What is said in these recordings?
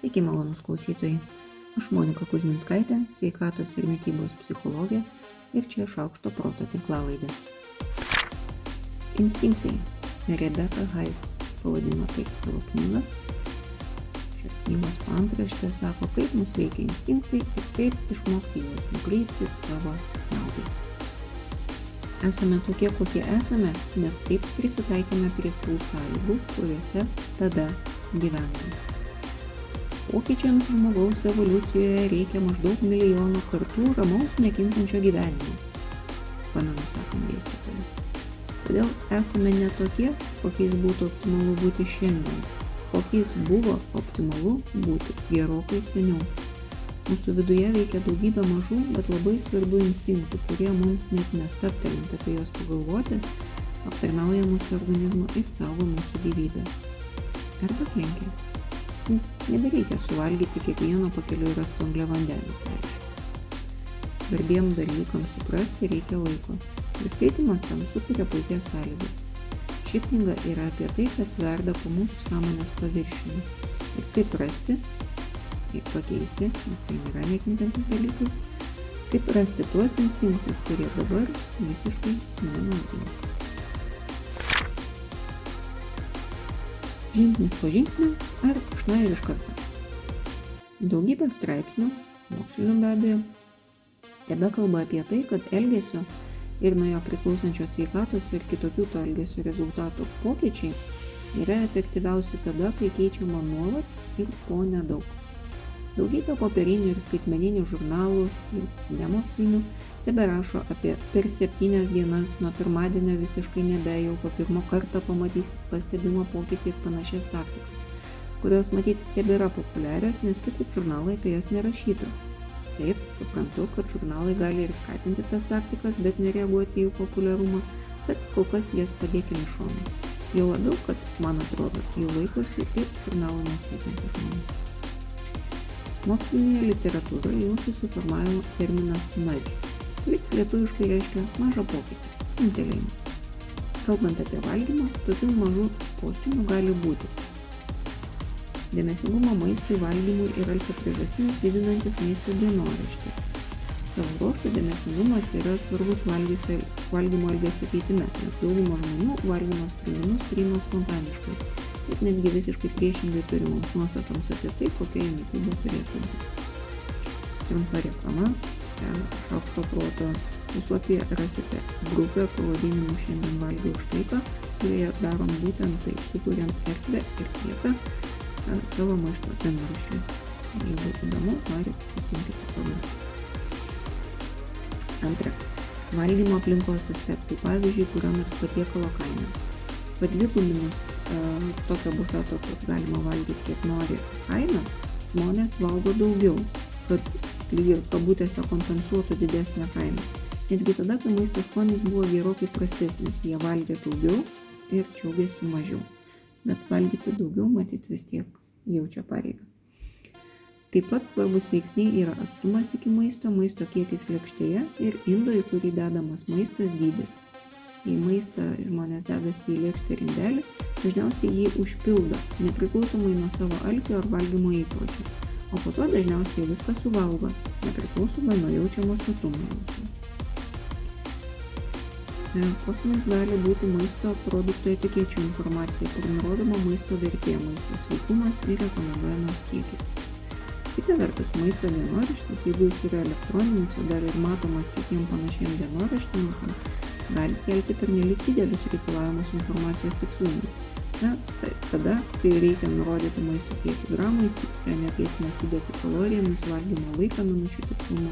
Sveiki, malonus klausytojai. Aš Monika Kuzminskaitė, sveikatos ir mytybos psichologė ir čia šaukšto proto tinklalaidė. Instinktai. Rebeka Hais pavadino taip savo knygą. Šios knygos paantraštė sako, kaip mus veikia instinktai ir kaip išmokti juos nukreipti savo naudai. Esame tokie, kokie esame, nes taip prisitaikėme prie tų sąlygų, kuriuose tada gyvename. Pokyčiams žmogaus evoliucijoje reikia maždaug milijono kartų ramaus nekintančio gyvenimo. Pamenu, sakom dėstytojai. Todėl esame ne tokie, kokiais būtų optimalu būti šiandien, kokiais buvo optimalu būti gerokai seniau. Mūsų viduje veikia daugybė mažų, bet labai svarbių instinktų, kurie mums net nestaptelint apie juos pagalvoti, aptarnauja mūsų organizmą ir saugo mūsų gyvybę. Arba kenkia nes nebereikia suvalgyti kiekvieno pakeliui rasto angliavandenių, pavyzdžiui. Svarbiem dalykam suprasti reikia laiko. Ir skaitimas tam sukuria puikias sąlygas. Ši knyga yra apie tai, kas verda po mūsų sąmonės paviršiumi. Ir kaip rasti, kaip pakeisti, nes tai nėra nekintantis dalykai, kaip rasti tuos instinktus, kurie dabar visiškai nenaudingi. Žingsnis po žingsnio ar iš naujo ir iš karto. Daugybė straipsnių, mokslinių be abejo, tebe kalba apie tai, kad elgesio ir nuo jo priklausančios sveikatos ir kitokių to elgesio rezultatų pokyčiai yra efektyviausi tada, kai keičiama nuolat ir po nedaug. Daugybė popierinių ir skaitmeninių žurnalų, nemokslinių, tebe rašo apie per septynias dienas nuo pirmadienio visiškai nebejau po pirmo karto pamatysit pastebimą pokytį ir panašias taktikas, kurios matyti tebėra populiarios, nes kitaip žurnalai apie jas nerašytų. Taip, suprantu, kad žurnalai gali ir skatinti tas taktikas, bet nereaguoti jų populiarumą, bet kol kas jas padėkime šonu. Jau labiau, kad, man atrodo, jų laikosi ir žurnalų neskaitantis žmonės. Mokslinėje literatūroje jau susiformavo terminas nudge kuris lietuviškai reiškia mažą pokytį, stumtelėjimą. Kalbant apie valgymą, tokių mažų postūmių gali būti. Dėmesingumo maistui valgymui ir alkio priežastinis didinantis maisto dienoraštis. Savo ruoštų dėmesingumas yra svarbus valgysio, valgymo elgesio keitime, nes dauguma žmonių valgymo sprendimus priima spontaniškai ir netgi visiškai priešingai turimoms nuostatoms apie tai, kokia jų mytyba turėtų būti. Trumpa reklama ten šaukšto proto puslapyje rasite grupę pavadinimu šiandien valgiau štaiką, kurioje darom būtent tai, sukuriam erdvę ir vietą savo maišto dienoraščiui. Jeigu įdomu, nori pasiimkite programą. Antra. Valgymo aplinkos aspektai, pavyzdžiui, kurio nors patiekalo kaina. Padvigubinus tokio bufeto, kad galima valgyti kiek nori kainą, žmonės valgo daugiau, kad lyg ir kabutėse kompensuotų didesnę kainą. Netgi tada, kai maisto skonis buvo gerokai prastesnis, jie valgė daugiau ir džiaugiasi mažiau. Bet valgyti daugiau matyti vis tiek jaučia pareigą. Taip pat svarbus veiksniai yra atstumas iki maisto, maisto kiekis lėkštėje ir indo, į kurį dedamas maistas dydis. Jei maistą žmonės dedasi į lėkštę ir indelį, dažniausiai jį užpildo, nepriklausomai nuo savo alkio ar valgymo įpročių o po to dažniausiai viską suvalgo, nepriklausomai nuo jaučiamo sotumo jausmo. Kosmos gali būti maisto produktų etikečių informacija, kur nurodoma maisto vertė, maisto sveikumas ir rekomenduojamas kiekis. Kita vertus, maisto dienoraštis, jeigu jis yra elektroninis, o dar ir matomas kitiem panašiem dienoraštininkam, gali kelti per nelik didelius reikalavimus informacijos tikslumui Na, tai tada, kai reikia nurodyti maisto kiekį gramais, tikslę nekeitimą sudėti kalorijomis, valgymo laiką minučių tikslumu.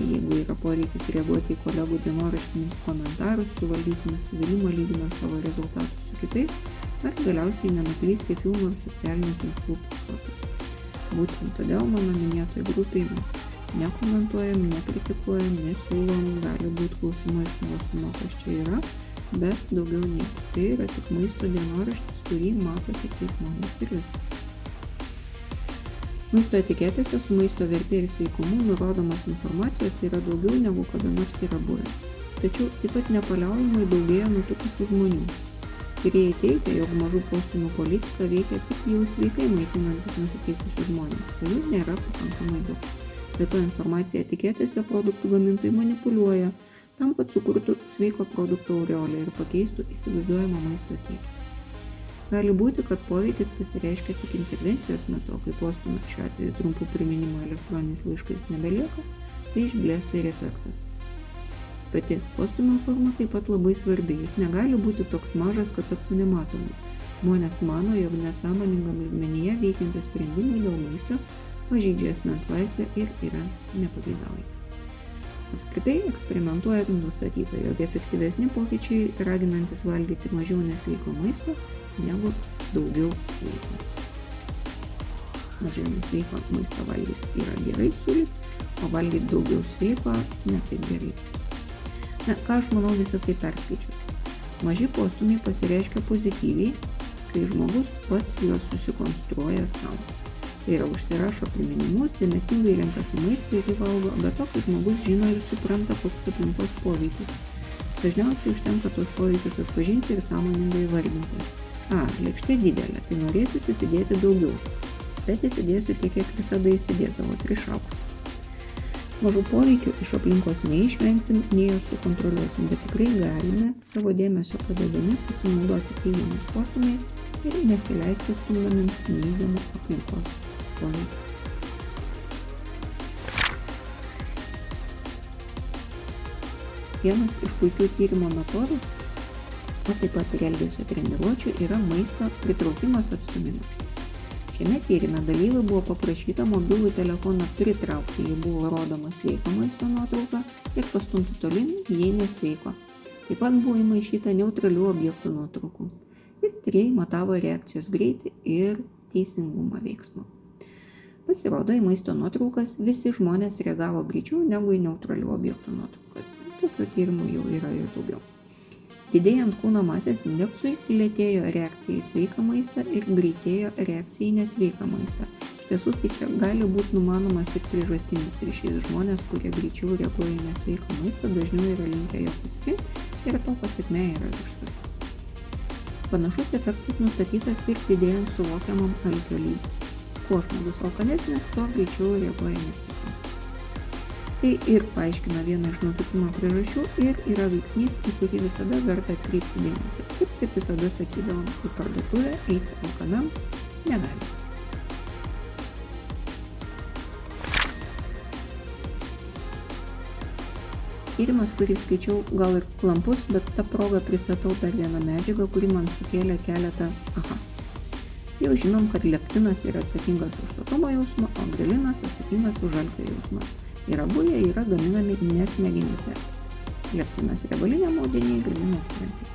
Jeigu yra poreikis reaguoti į kolegų dienoraštininkų komentarus, suvaldyti nusivylimą lyginant savo rezultatus su kitais, ar galiausiai nenuklysti filmų ir socialinių tinklų puslapius. Būtent todėl mano minėtoje grupėje mes nekomentuojam, nekritikuojam, nesiūlom, gali būti klausimai iš mūsų, kas čia yra bet daugiau nieko. Tai yra tik maisto dienoraštis, kurį mato kiti žmonės ir viskas. Maisto etiketėse su maisto vertė ir sveikumu nurodomos informacijos yra daugiau negu kada nors yra buvę. Tačiau taip pat nepaliaujamai daugėja nutukusių žmonių. Tyrėjai teigia, jog mažų postumių politika veikia tik jau sveikai maitinantis nusiteikusius žmonės, jų nėra pakankamai daug. Be to informacija etiketėse produktų gamintojai manipuliuoja tam, kad sukurtų sveiko produkto aureolę ir pakeistų įsivaizduojamą maisto kiekį. Gali būti, kad poveikis pasireiškia tik intervencijos metu, kai postumio šiuo atveju trumpų priminimų elektroniniais laiškais nebelieka, tai išblėsta ir efektas. Pati postumio forma taip pat labai svarbi, jis negali būti toks mažas, kad taptų nematomu. Žmonės mano, jog nesąmoningam lygmenyje veikiantys sprendimai dėl maisto pažeidžia asmens laisvę ir yra nepageidaujami. Apskritai, eksperimentuojant nustatyta, jog efektyvesni pokyčiai raginantis valgyti mažiau nesveiko maisto negu daugiau sveiko. Mažiau nesveiko maisto valgyti yra gerai siūlyti, o valgyti daugiau sveiko ne taip gerai. Na, ką aš manau visą tai perskaičiu. Maži postumiai pasireiškia pozityviai, kai žmogus pats juos susikonstruoja savo. Tai yra užsirašo priminimus, dėmesingai renkasi maistą ir jį valgo, bet to, kai žmogus žino ir supranta, koks aplinkos poveikis. Dažniausiai užtenka tos poveikius atpažinti ir sąmoningai vardinti. A, lėkštė didelė, tai norėsis įsidėti daugiau. Bet įsidėsiu tiek, kiek visada įsidėdavo, trišaukų mažų poveikių iš aplinkos neišvengsim nei juos sukontroliuosim bet tikrai galime savo dėmesio padedami pasinaudoti teigiamais postūmiais ir nesileisti stumdomiems neigiamų aplinkos poveikių Vienas iš puikių tyrimo metodų, o taip pat ir elgesio treniruočių yra maisto pritraukimas atstumimas. Šiame tyrime dalyvių buvo paprašyta mobilų telefoną pritraukti, jei buvo rodoma sveiko maisto nuotrauka ir pastumti tolin, jei nesveiko. Taip pat buvo įmaišyta neutralių objektų nuotraukų. Ir tyrėjai matavo reakcijos greitį ir teisingumą veiksmo. Pasirodo, į maisto nuotraukas visi žmonės reagavo greičiau negu į neutralių objektų nuotraukas. Tokių tyrimų jau yra ir daugiau. Didėjant kūno masės indeksui, lėtėjo reakcija į sveiką maistą ir greitėjo reakcija į nesveiką maistą. Tiesų, tai čia gali būti numanomas tik priežastinis ryšys. Žmonės, kurie greičiau reaguoja į nesveiką maistą, dažniau yra linkę jo pasirinkti ir to pasiekmė yra virštas. Panašus efektas nustatytas ir didėjant suvokiamam alkio lygiui. Kuo žmogus alkanesnis, tuo greičiau reaguoja nesveiką maistą. Tai ir paaiškina vieną iš nutukimo priežasčių ir yra veiksnys, į kurį visada verta atkreipti dėmesį. Kaip taip visada sakydavom, į parduotuvę eiti alkanam negali. Tyrimas, kurį skaičiau, gal ir klampus, bet tą progą pristatau dar vieną medžiagą, kuri man sukėlė keletą aha. Jau žinom, kad leptinas yra atsakingas už sotumo jausmą, o grelinas atsakingas už alkio jausmą ir abu jie yra gaminami ne smegenyse. Leptinas riebaliniam audiniai, grilinas kremtai.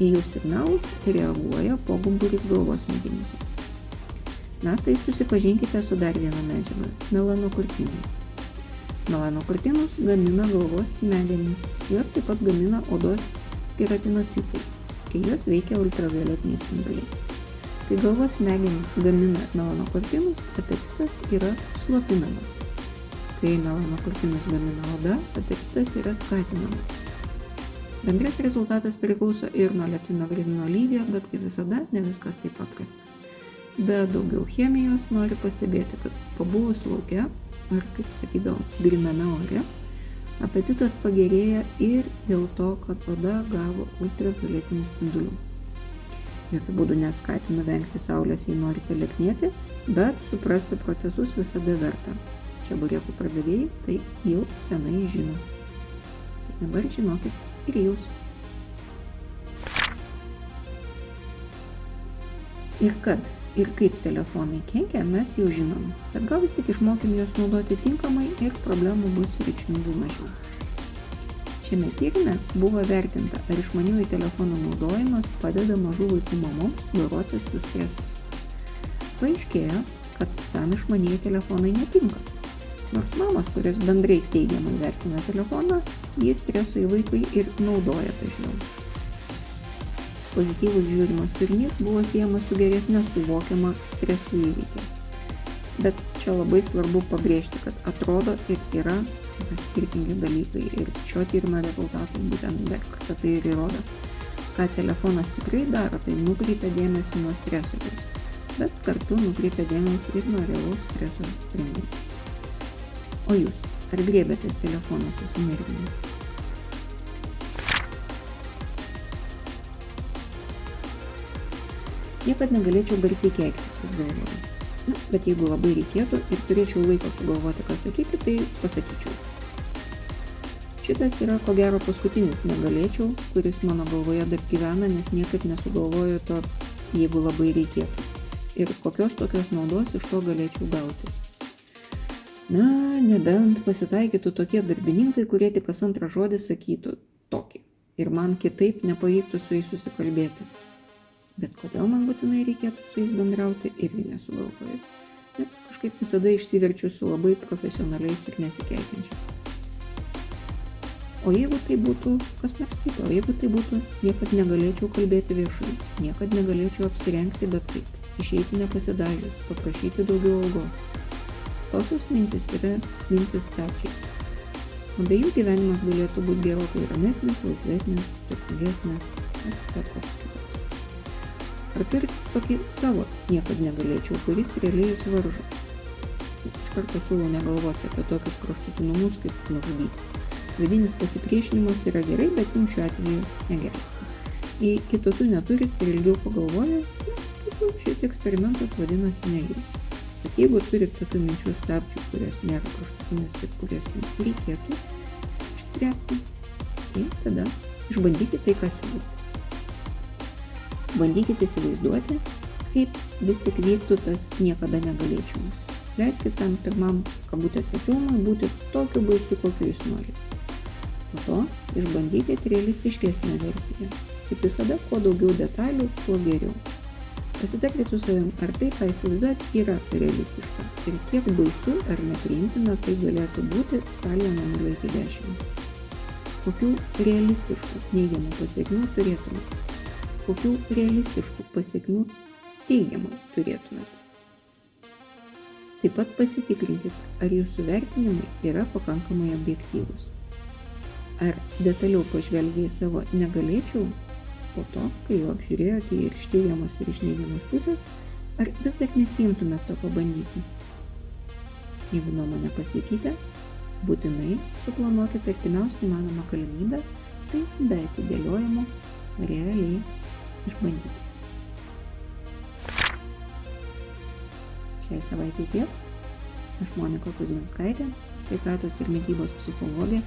Į jų signalus reaguoja pogumburis galvos smegenyse. Na, tai susipažinkite su dar viena medžiaga - melanokurtinai. Melanokurtinus gamina galvos smegenys, juos taip pat gamina odos keratinocitai, kai juos veikia ultravioletiniai spinduliai. Kai galvos smegenys gamina melanokurtinus, apetitas yra slopinamas kai melanokurtinus gamina oda, apetitas yra skatinamas. Bendras rezultatas priklauso ir nuo leptino grinino lygio, bet kaip visada ne viskas taip paprasta. Be daugiau chemijos noriu pastebėti, kad pabuvus laukia, ar kaip sakydavom, griname ore, apetitas pagerėja ir dėl to, kad oda gavo ultravioletinių spindulių. Jokių būdų neskatinu vengti saulės, jei norite leknėti, bet suprasti procesus visada verta čeburekų pardavėjai tai jau senai žino. Tai dabar žinokit ir jūs. Ir kad ir kaip telefonai kenkia, mes jau žinom, bet gal vis tik išmokim juos naudoti tinkamai ir problemų bus reikšmingai mažiau. Šiame tyrime buvo vertinta, ar išmaniųjų telefonų naudojimas padeda mažų vaikų mamoms doroti su stresu. Paaiškėjo, kad tam išmanieji telefonai netinka Nors mamos, kurios bendrai teigiamai vertina telefoną, jie stresui vaikui ir naudoja dažniau. Pozityvus žiūrimas turinys buvo siejamas su geresnė suvokiama stresų įveikia. Bet čia labai svarbu pabrėžti, kad atrodo ir yra skirtingi dalykai ir šio tyrimo rezultatai būtent kartą tai ir įrodo. ką telefonas tikrai daro, tai nukreipia dėmesį nuo stresoriaus, bet kartu nukreipia dėmesį ir nuo realaus streso sprendimo. O jūs, ar grėbėtės telefono susinervinimą? Niekad negalėčiau garsiai keiktis, vis galvoju. Na, bet jeigu labai reikėtų ir turėčiau laiko sugalvoti, ką sakyti, tai pasakyčiau. Šitas yra ko gero paskutinis negalėčiau, kuris mano galvoje dar gyvena, nes niekaip nesugalvoju to, jeigu labai reikėtų. Ir kokios tokios naudos iš to galėčiau gauti. Na, nebent pasitaikytų tokie darbininkai, kurie tik kas antrą žodį sakytų tokį. Ir man kitaip nepavyktų su jais susikalbėti. Bet kodėl man būtinai reikėtų su jais bendrauti, irgi nesugalvoju. Nes kažkaip visada išsiverčiu su labai profesionaliais ir nesikeikiančiais. O jeigu tai būtų kas nors kito, jeigu tai būtų, niekad negalėčiau kalbėti viešai, niekad negalėčiau apsirengti bet kaip, išeiti nepasidažius, paprašyti daugiau algos. Tokios mintis yra mintis stabčiai. O be jų gyvenimas galėtų būti gerokai ramesnis, laisvesnis, turtingesnis, bet koks kitoks. Ar turit tokį savo niekad negalėčiau, kuris realiai jūs varžo? Iš karto siūlau negalvoti apie tokius kraštutinumus kaip nužudyti. Vidinis pasipriešinimas yra gerai, bet jums šiuo atveju negelbsti. Jei kitokių neturit ir ilgiau pagalvoja, na, šis eksperimentas vadinasi ne jums. Bet jeigu turit tokių minčių stabčių, kurios nėra kraštutinės ir kurias jums reikėtų išspręsti, tai tada išbandykite tai, ką siūlau. Bandykite įsivaizduoti, kaip vis tik vyktų tas niekada negalėčiau. Leiskite tam pirmam kabutėse filmui būti tokiu baisiu, kokiu jūs norite. Po to išbandykit realistiškesnę versiją. Kaip visada, kuo daugiau detalių, tuo geriau. Pasitarkit su savim, ar tai, ką įsivaizduojat, yra realistiška ir kiek baisu ar nepriimtina tai galėtų būti skalėje nuo 0 iki 10. Kokių realistiškų neigiamų pasiekmių turėtumėte? Kokių realistiškų pasiekmių teigiamai turėtumėte? Taip pat pasitikrinkit, ar jūsų vertinimai yra pakankamai objektyvūs ar detaliau pažvelgė į savo negalėčiau po to, kai jau apžiūrėjote ir iš teigiamos ir iš neigiamos pusės, ar vis dar nesijimtumėt to pabandyti. Jeigu nuomonę pasikeitė, būtinai suplanuokite artimiausią įmanomą galimybę, tai be atidėliojimo realiai išbandyti. Šiai savaitai tiek. Aš Monika Kuzminskaitė, sveikatos ir mytybos psichologė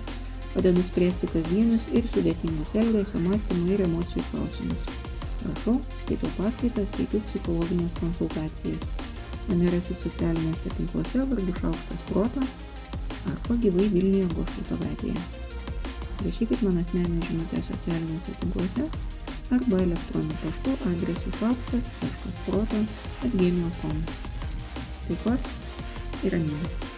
padedu spręsti kasdienius ir sudėtingus elgesio, mąstymo ir emocijų klausimus. Rašau, skaitau paskaitas, teikiu psichologinės konsultacijas. Mane rasit socialiniuose tinkluose vardu Šaukštas Proto arba gyvai Vilniuje Gošuto gatvėje. Rašykit man asmeninę žinutę socialiniuose tinkluose arba elektroniniu paštu adresu šaukštas.proto atgmail.com. Taikos ir ramybės.